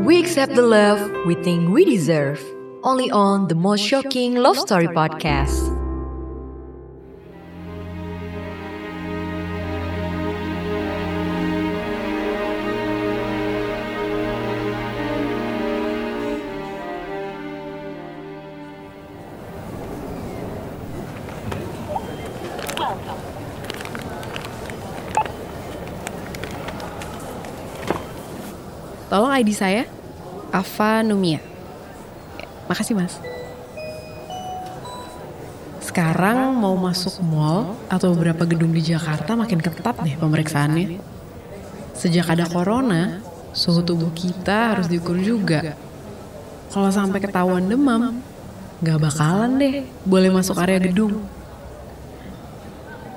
We accept the love we think we deserve. Only on the most shocking love story podcast. ID saya, Ava Numia. Makasih mas. Sekarang mau masuk mall atau beberapa gedung di Jakarta makin ketat deh pemeriksaannya. Sejak ada corona, suhu tubuh kita harus diukur juga. Kalau sampai ketahuan demam, nggak bakalan deh boleh masuk area gedung.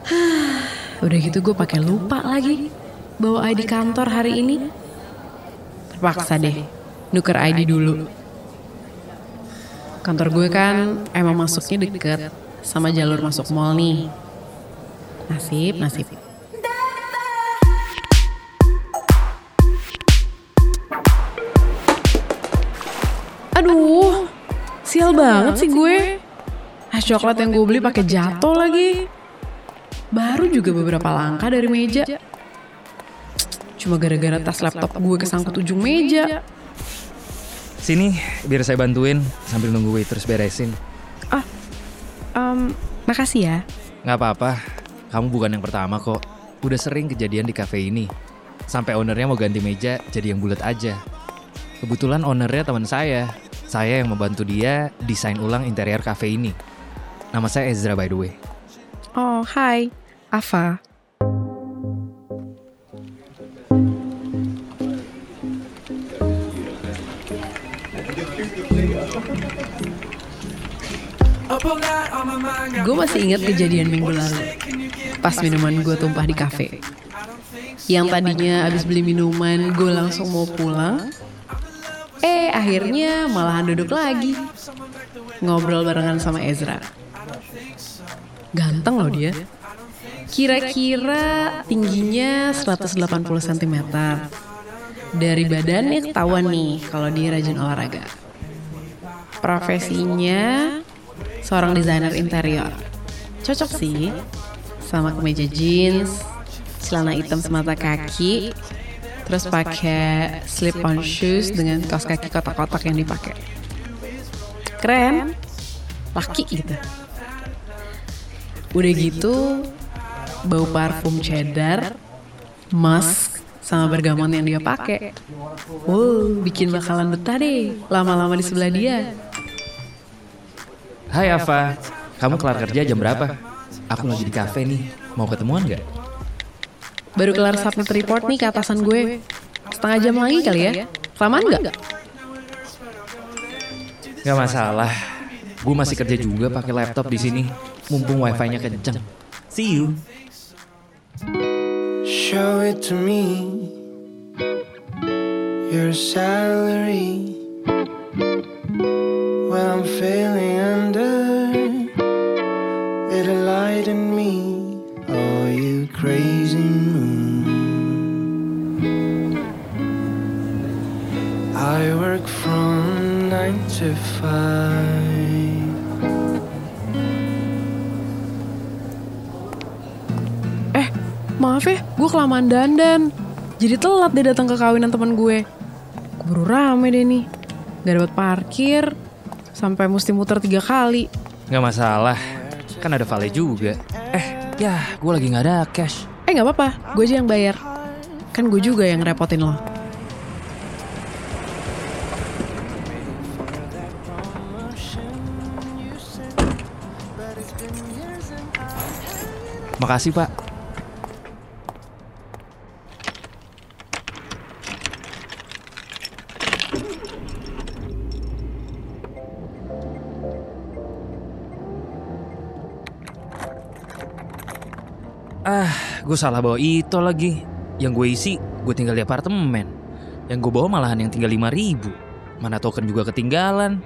Udah gitu gue pakai lupa lagi bawa ID kantor hari ini. Terpaksa deh, nuker ID dulu. Kantor gue kan emang masuknya deket sama jalur masuk mall nih. Nasib, nasib. Aduh, sial banget sih gue. Es coklat yang gue beli pakai jatuh lagi. Baru juga beberapa langkah dari meja. Cuma gara-gara tas laptop gue kesangkut ujung meja. Sini, biar saya bantuin sambil nunggu waiters beresin. Ah, um, makasih ya. Nggak apa-apa, kamu bukan yang pertama kok. Udah sering kejadian di cafe ini. Sampai ownernya mau ganti meja jadi yang bulat aja. Kebetulan ownernya teman saya. Saya yang membantu dia desain ulang interior cafe ini. Nama saya Ezra by the way. Oh, hai. Ava. Gue masih ingat kejadian minggu lalu. Pas minuman gue tumpah di kafe. Yang tadinya abis beli minuman gue langsung mau pulang. Eh akhirnya malahan duduk lagi. Ngobrol barengan sama Ezra. Ganteng loh dia. Kira-kira tingginya 180 cm. Dari badannya ketahuan nih kalau dia rajin olahraga. Profesinya seorang desainer interior. Cocok sih sama kemeja jeans, celana hitam semata kaki, terus pakai slip on shoes dengan kaos kaki kotak-kotak yang dipakai. Keren, laki gitu. Udah gitu, bau parfum cheddar, musk, sama bergamot yang dia pakai. Wow, bikin bakalan betah deh lama-lama di sebelah dia. Hai Ava, kamu kelar kerja jam berapa? Aku lagi di cafe nih, mau ketemuan nggak? Baru kelar submit report nih ke atasan gue. Setengah jam lagi kali ya? Kelamaan nggak? Gak masalah, gue masih kerja juga pakai laptop di sini. Mumpung wifi-nya kenceng. See you. Show it to me. Your salary. Kelamaan dandan. Jadi telat deh datang ke kawinan teman gue. Keburu rame deh nih. Gak dapat parkir, sampai mesti muter tiga kali. Gak masalah, kan ada Vale juga. Eh, ya gue lagi gak ada cash. Eh nggak apa-apa, gue aja yang bayar. Kan gue juga yang repotin lo. Makasih pak. Gue salah bawa itu lagi. Yang gue isi, gue tinggal di apartemen. Yang gue bawa malahan yang tinggal 5 ribu. Mana token juga ketinggalan.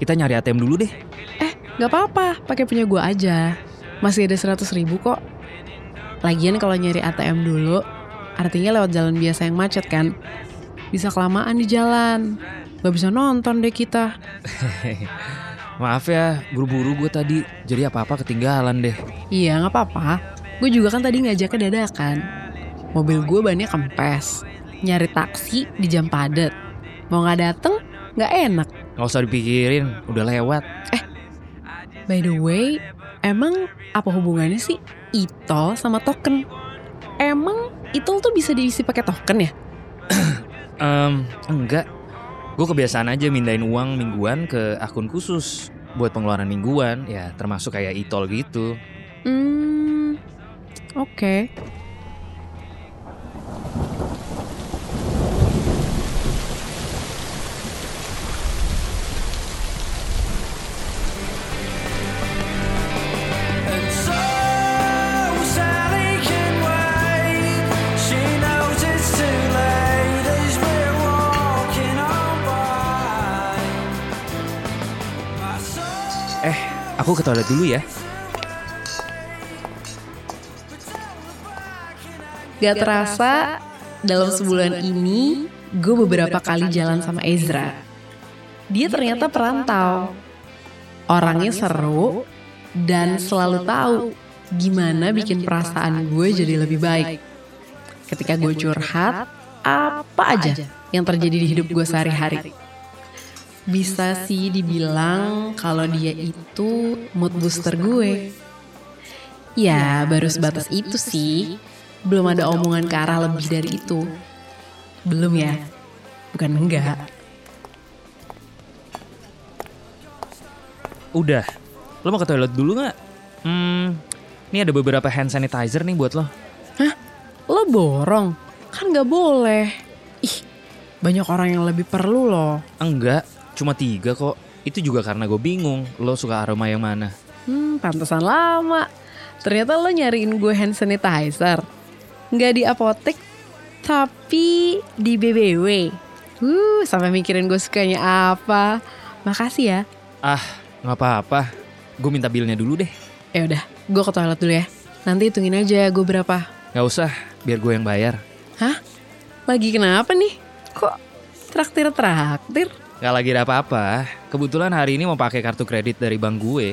Kita nyari ATM dulu deh. Eh, nggak apa-apa, pakai punya gue aja. Masih ada 100 ribu kok. Lagian kalau nyari ATM dulu, artinya lewat jalan biasa yang macet kan. Bisa kelamaan di jalan. Gak bisa nonton deh kita. Maaf ya, buru-buru gue tadi. Jadi apa-apa ketinggalan deh. Iya nggak apa-apa. Gue juga kan tadi ngajaknya dadakan. Mobil gue bannya kempes. Nyari taksi di jam padat. Mau nggak dateng nggak enak. Gak usah dipikirin, udah lewat. By the way, emang apa hubungannya sih Itol sama token? Emang Itol tuh bisa diisi pakai token ya? Em, enggak. Gue kebiasaan aja mindahin uang mingguan ke akun khusus buat pengeluaran mingguan, ya termasuk kayak e-tol gitu. Hmm, oke. And so Sally can wait. She knows it's too late as we're walking on by. My soul. Eh, aku ke toilet dulu ya. Gak terasa dalam sebulan ini gue beberapa kali jalan sama Ezra. Dia ternyata perantau. Orangnya seru dan selalu tahu gimana bikin perasaan gue jadi lebih baik. Ketika gue curhat, apa aja yang terjadi di hidup gue sehari-hari. Bisa sih dibilang kalau dia itu mood booster gue. Ya, baru sebatas itu sih. Belum ada omongan ke arah lebih dari itu. Belum ya? Bukan enggak. Udah. Lo mau ke toilet dulu nggak? Hmm, ini ada beberapa hand sanitizer nih buat lo. Lo borong? Kan nggak boleh. Ih, banyak orang yang lebih perlu loh. Enggak, cuma tiga kok. Itu juga karena gue bingung lo suka aroma yang mana. Hmm, pantesan lama. Ternyata lo nyariin gue hand sanitizer. Nggak di apotek, tapi di BBW. Uh, sampai mikirin gue sukanya apa. Makasih ya. Ah, nggak apa-apa. Gue minta bilnya dulu deh. Ya udah, gue ke toilet dulu ya. Nanti hitungin aja gue berapa. Nggak usah, biar gue yang bayar. Hah? Lagi kenapa nih? Kok traktir-traktir? Gak lagi ada apa-apa. Kebetulan hari ini mau pakai kartu kredit dari bank gue.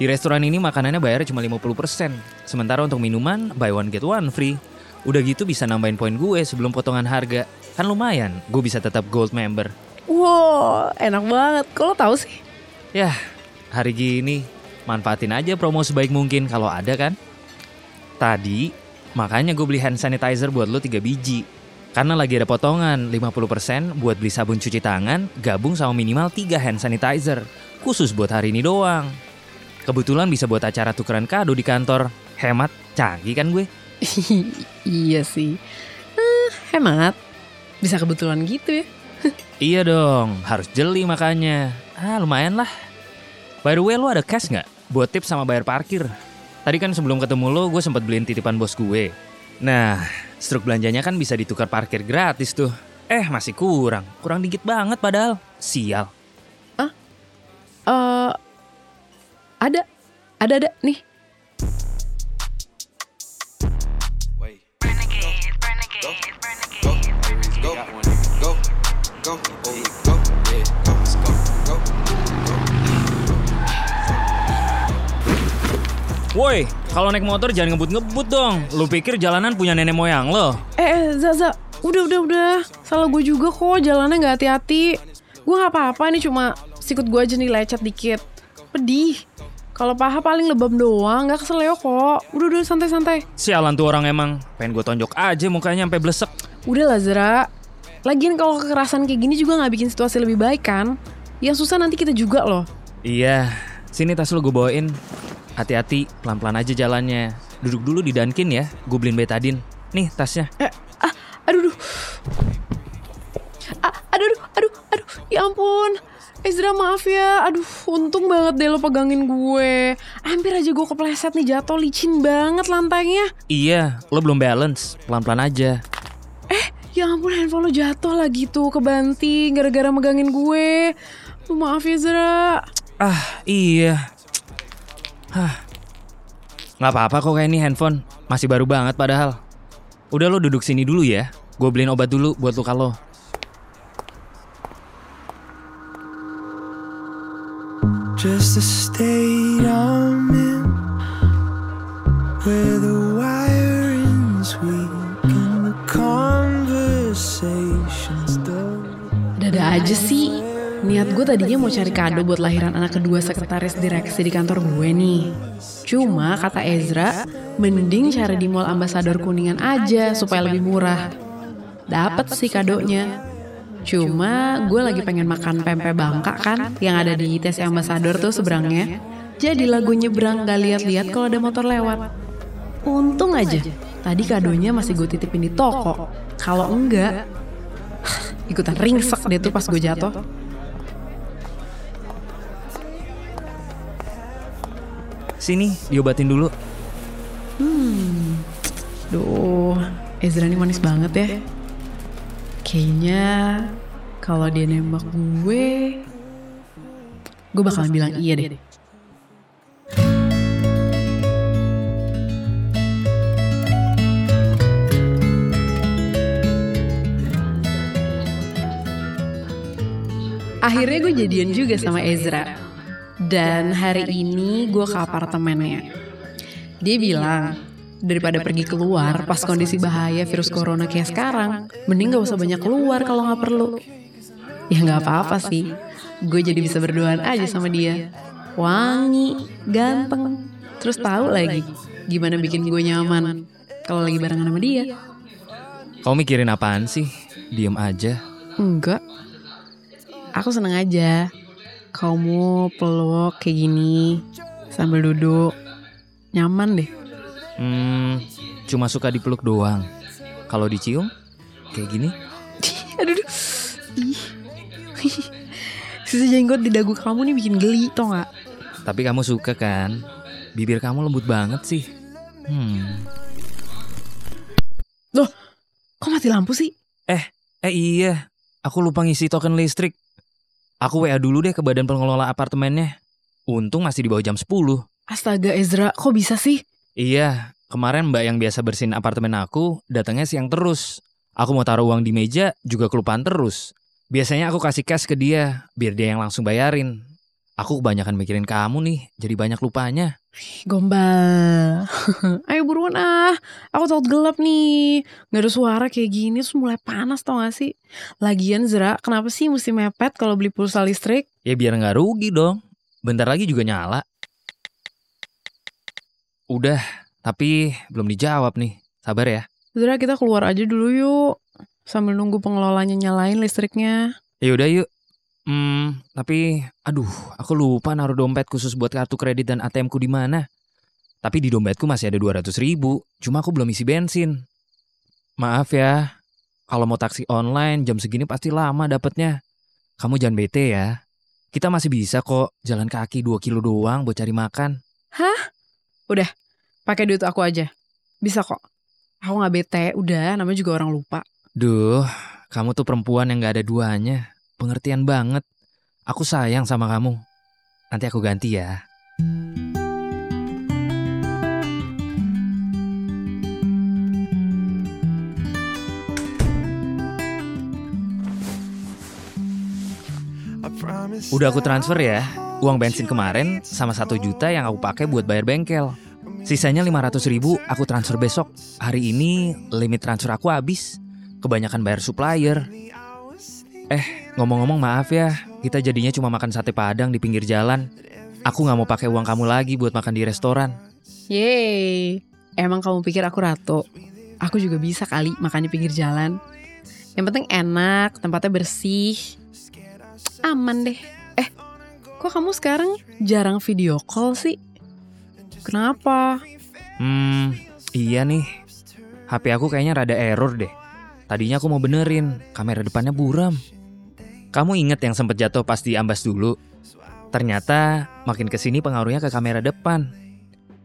Di restoran ini makanannya bayar cuma 50%. Sementara untuk minuman, buy one get one free. Udah gitu bisa nambahin poin gue sebelum potongan harga. Kan lumayan, gue bisa tetap gold member. Wow, enak banget. Kok lo tahu sih? Yah, hari gini manfaatin aja promo sebaik mungkin kalau ada kan. Tadi, makanya gue beli hand sanitizer buat lo 3 biji. Karena lagi ada potongan 50% buat beli sabun cuci tangan gabung sama minimal 3 hand sanitizer. Khusus buat hari ini doang. Kebetulan bisa buat acara tukeran kado di kantor. Hemat, canggih kan gue? Iya sih. Eh, hemat. Bisa kebetulan gitu ya. Iya dong, harus jeli makanya. Ah lumayan lah. By the way, lo ada cash nggak buat tips sama bayar parkir? Tadi kan sebelum ketemu lo, gue sempat beliin titipan bos gue. Nah, struk belanjanya kan bisa ditukar parkir gratis tuh. Eh, masih kurang. Kurang dikit banget padahal. Sial. Eh, ada, ada, ada nih. Woi, kalau naik motor jangan ngebut-ngebut dong. Lu pikir jalanan punya nenek moyang lo? Eh, eh Zaza, udah, udah, udah. Salah gue juga kok, jalannya nggak hati-hati. Gue nggak apa-apa, ini cuma sikut gue aja nih lecet dikit. Pedih. Kalau paha paling lebam doang, nggak keseleo kok. Udah, udah, santai-santai. Sialan tuh orang emang. Pengen gue tonjok aja mukanya sampai blesek. Udah lah Zara. Lagian kalau kekerasan kayak gini juga nggak bikin situasi lebih baik kan? Yang susah nanti kita juga loh. Iya, sini tas lu gue bawain. Hati-hati, pelan-pelan aja jalannya. Duduk dulu di Dunkin ya, gue beliin betadin. Nih tasnya. Eh, ah, aduh, aduh. Ah, aduh, aduh, aduh, aduh, ya ampun. Ezra maaf ya, aduh untung banget deh lo pegangin gue Hampir aja gue kepleset nih jatuh licin banget lantainya Iya, lo belum balance, pelan-pelan aja. Ya ampun handphone lo jatuh lagi tuh ke banting gara-gara megangin gue maaf ya Zara Ah, iya. Hah. Nggak apa-apa kok kayak ini handphone. Masih baru banget padahal. Udah lo duduk sini dulu ya. Gue beliin obat dulu buat luka lo. Just a state of Niat gue tadinya mau cari kado buat lahiran anak kedua sekretaris direksi di kantor gue nih. Cuma kata Ezra, mending cari di mall ambasador kuningan aja supaya lebih murah. Dapat sih kadonya. Cuma gue lagi pengen makan pempek bangka kan yang ada di ITC ambasador tuh seberangnya. Jadi lagu nyebrang gak lihat-lihat kalau ada motor lewat. Untung aja, tadi kadonya masih gue titipin di toko. Kalau enggak, ikutan ringsek deh tuh pas gue jatuh. Sini, diobatin dulu. Duh, Ezra ini manis banget ya. Kayaknya kalau dia nembak gue, gue bakalan bilang iya deh. Akhirnya gue jadian juga sama Ezra. Dan hari ini gue ke apartemennya. Dia bilang, daripada pergi keluar pas kondisi bahaya virus corona kayak sekarang, mending gak usah banyak keluar kalau nggak perlu. Ya nggak apa-apa sih, gue jadi bisa berduaan aja sama dia. Wangi, ganteng, terus tahu lagi gimana bikin gue nyaman kalau lagi barengan sama dia. Kau mikirin apaan sih? Diem aja. Enggak, aku seneng aja. Kamu peluk kayak gini sambil duduk, nyaman deh. Hmm, cuma suka dipeluk doang. Kalau dicium, kayak gini. Aduh, aduh. Ih. Sisa jenggot di dagu kamu nih bikin geli, tau gak? Tapi kamu suka kan? Bibir kamu lembut banget sih. Hmm. Loh, kok mati lampu sih? Eh iya, aku lupa ngisi token listrik. Aku WA dulu deh ke badan pengelola apartemennya. Untung masih di bawah jam 10. Astaga Ezra, kok bisa sih? Iya, kemarin mbak yang biasa bersihin apartemen aku datangnya siang terus. Aku mau taruh uang di meja juga kelupaan terus. Biasanya aku kasih cash ke dia, biar dia yang langsung bayarin. Aku kebanyakan mikirin kamu nih, jadi banyak lupanya. Gombal. Ayo buruan ah, aku takut gelap nih. Gak ada suara kayak gini, terus mulai panas tau gak sih? Lagian Zra, kenapa sih mesti mepet kalau beli pulsa listrik? Ya biar nggak rugi dong. Bentar lagi juga nyala. Udah, tapi belum dijawab nih. Sabar ya. Zra, kita keluar aja dulu yuk. Sambil nunggu pengelolanya nyalain listriknya. Ya udah yuk. Hmm, tapi aduh, aku lupa naruh dompet khusus buat kartu kredit dan ATM-ku di mana. Tapi di dompetku masih ada 200 ribu, cuma aku belum isi bensin. Maaf ya, kalau mau taksi online jam segini pasti lama dapetnya. Kamu jangan bete ya. Kita masih bisa kok jalan kaki 2 kilo doang buat cari makan. Udah, pakai duit aku aja. Bisa kok. Aku nggak bete, udah, namanya juga orang lupa. Duh, kamu tuh perempuan yang gak ada duanya. Pengertian banget. Aku sayang sama kamu. Nanti aku ganti ya. Udah aku transfer ya. Uang bensin kemarin sama satu juta yang aku pakai buat bayar bengkel. Sisanya 500 ribu aku transfer besok. Hari ini limit transfer aku habis. Kebanyakan bayar supplier. Eh, ngomong-ngomong maaf ya. Kita jadinya cuma makan sate padang di pinggir jalan. Aku nggak mau pakai uang kamu lagi buat makan di restoran. Yeay, emang kamu pikir aku ratu? Aku juga bisa kali makan di pinggir jalan. Yang penting enak, tempatnya bersih. Aman deh. Eh, kok kamu sekarang jarang video call sih? Kenapa? Hmm, iya nih. HP aku kayaknya rada error deh. Tadinya aku mau benerin, kamera depannya buram. Kamu inget yang sempet jatuh pas di ambas dulu? Ternyata makin ke sini pengaruhnya ke kamera depan.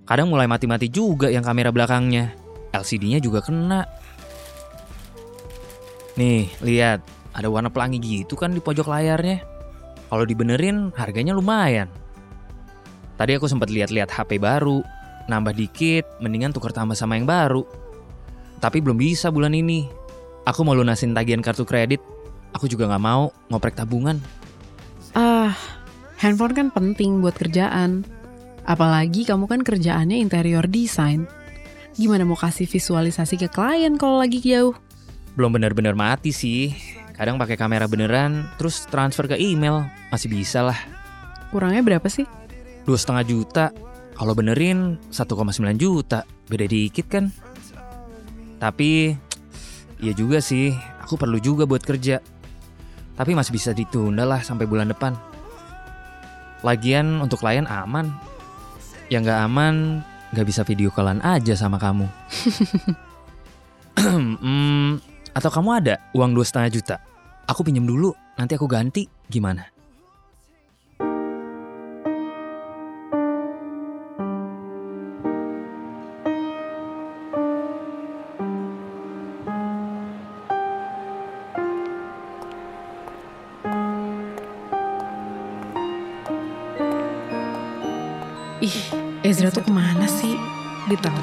Kadang mulai mati-mati juga yang kamera belakangnya. LCD-nya juga kena. Nih, lihat. Ada warna pelangi gitu kan di pojok layarnya. Kalau dibenerin, harganya lumayan. Tadi aku sempat lihat-lihat HP baru. Nambah dikit, mendingan tukar tambah sama yang baru. Tapi belum bisa bulan ini. Aku mau lunasin tagihan kartu kredit. Aku juga nggak mau ngoprek tabungan. Ah, Handphone kan penting buat kerjaan. Apalagi kamu kan kerjaannya interior design. Gimana mau kasih visualisasi ke klien kalau lagi jauh? Belum benar-benar mati sih. Kadang pakai kamera beneran, terus transfer ke email. Masih bisa lah. Kurangnya berapa sih? Dua setengah juta. Kalau benerin 1,9 juta. Beda dikit kan? Tapi, ya juga sih. Aku perlu juga buat kerja. Tapi masih bisa ditunda lah sampai bulan depan. Lagian untuk klien aman. Yang nggak aman, nggak bisa video callan aja sama kamu. Hmm, atau kamu ada uang dua setengah juta? Aku pinjam dulu, nanti aku ganti. Gimana?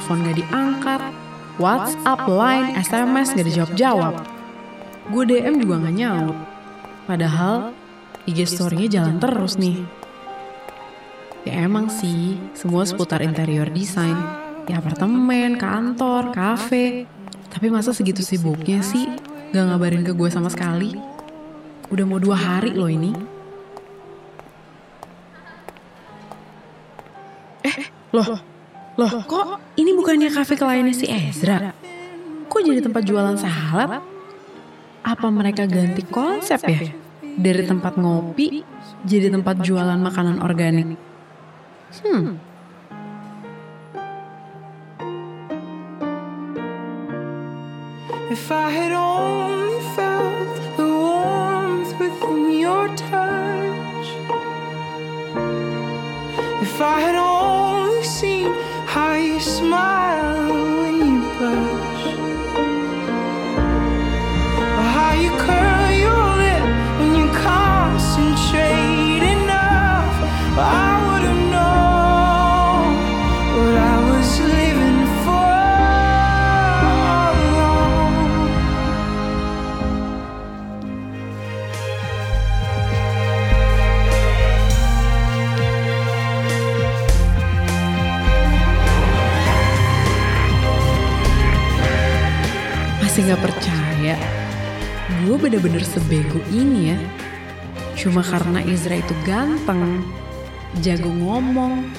Ditelepon gak diangkat. WhatsApp, Line, SMS gak dijawab-jawab. Gue DM juga gak nyaut. Padahal IG story-nya jalan terus nih. Ya emang sih, semua seputar interior design. Ya apartemen, kantor, kafe. Tapi masa segitu sibuknya sih? Gak ngabarin ke gue sama sekali. Udah mau dua hari loh ini. Loh, loh kok ini bukannya kafe kliennya si Ezra? Kok jadi tempat jualan salad? Apa mereka ganti konsep ya? Dari tempat ngopi jadi tempat jualan makanan organik. Hmm, If I had only smile masih gak percaya. Gue bener-bener sebego ini ya. Cuma karena Ezra itu ganteng, jago ngomong,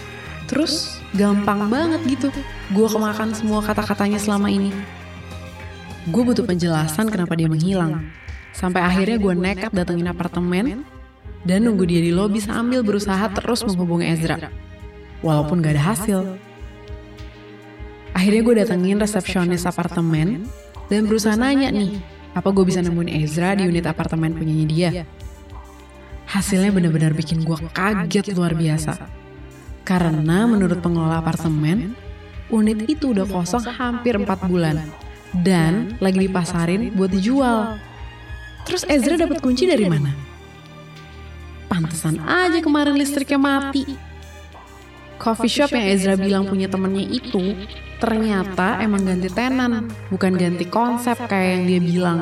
terus gampang banget gitu. Gue kemakan semua kata-katanya selama ini. Gue butuh penjelasan kenapa dia menghilang. Sampai akhirnya gue nekat datengin apartemen dan nunggu dia di lobi sambil berusaha terus menghubungi Ezra. Walaupun gak ada hasil. Akhirnya gue datengin resepsionis apartemen dan berusaha nanya nih, apa gue bisa nemuin Ezra di unit apartemen punyanya dia. Hasilnya benar-benar bikin gue kaget luar biasa. Karena menurut pengelola apartemen, unit itu udah kosong hampir 4 bulan. Dan lagi dipasarin buat dijual. Terus Ezra dapat kunci dari mana? Pantesan aja kemarin listriknya mati. Coffee shop yang Ezra bilang punya temennya itu ternyata emang ganti tenan, bukan ganti konsep kayak yang dia bilang.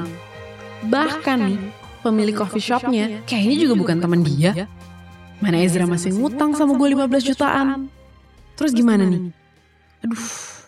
Bahkan nih, pemilik coffee shopnya kayaknya juga bukan teman dia. Mana Ezra masih ngutang sama gue 15 jutaan. Terus gimana nih? Aduh.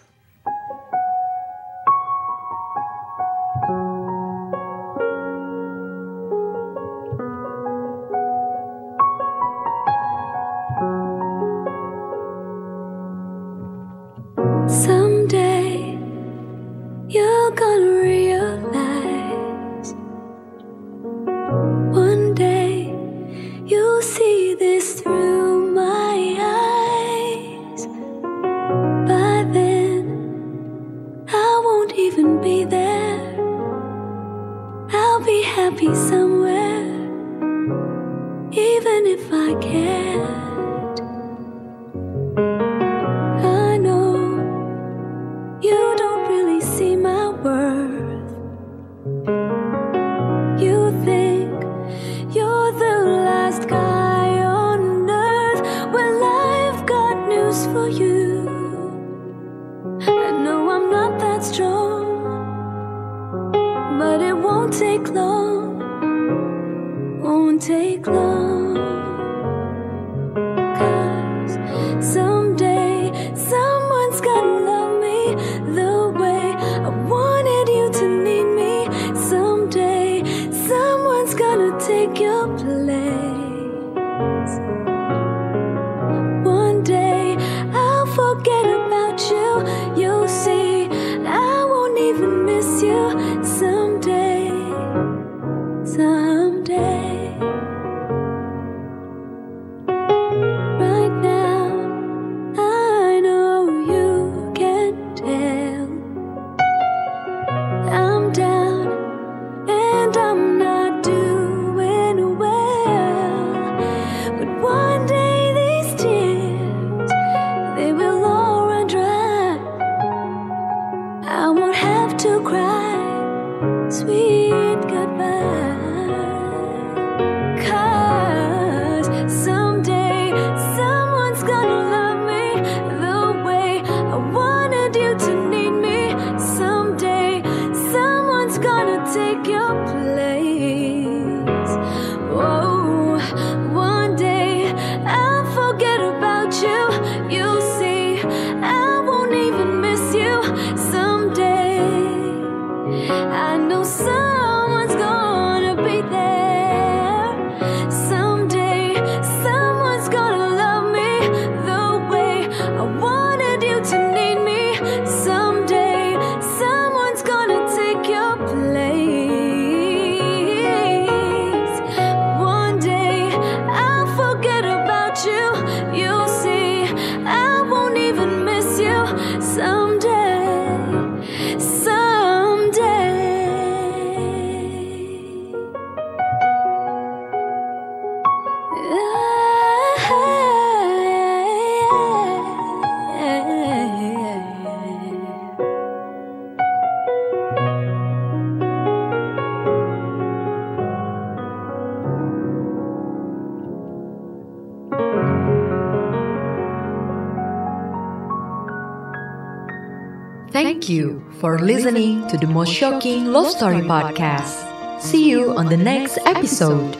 someday. take your place. for listening to the most shocking love story podcast. See you on the next episode.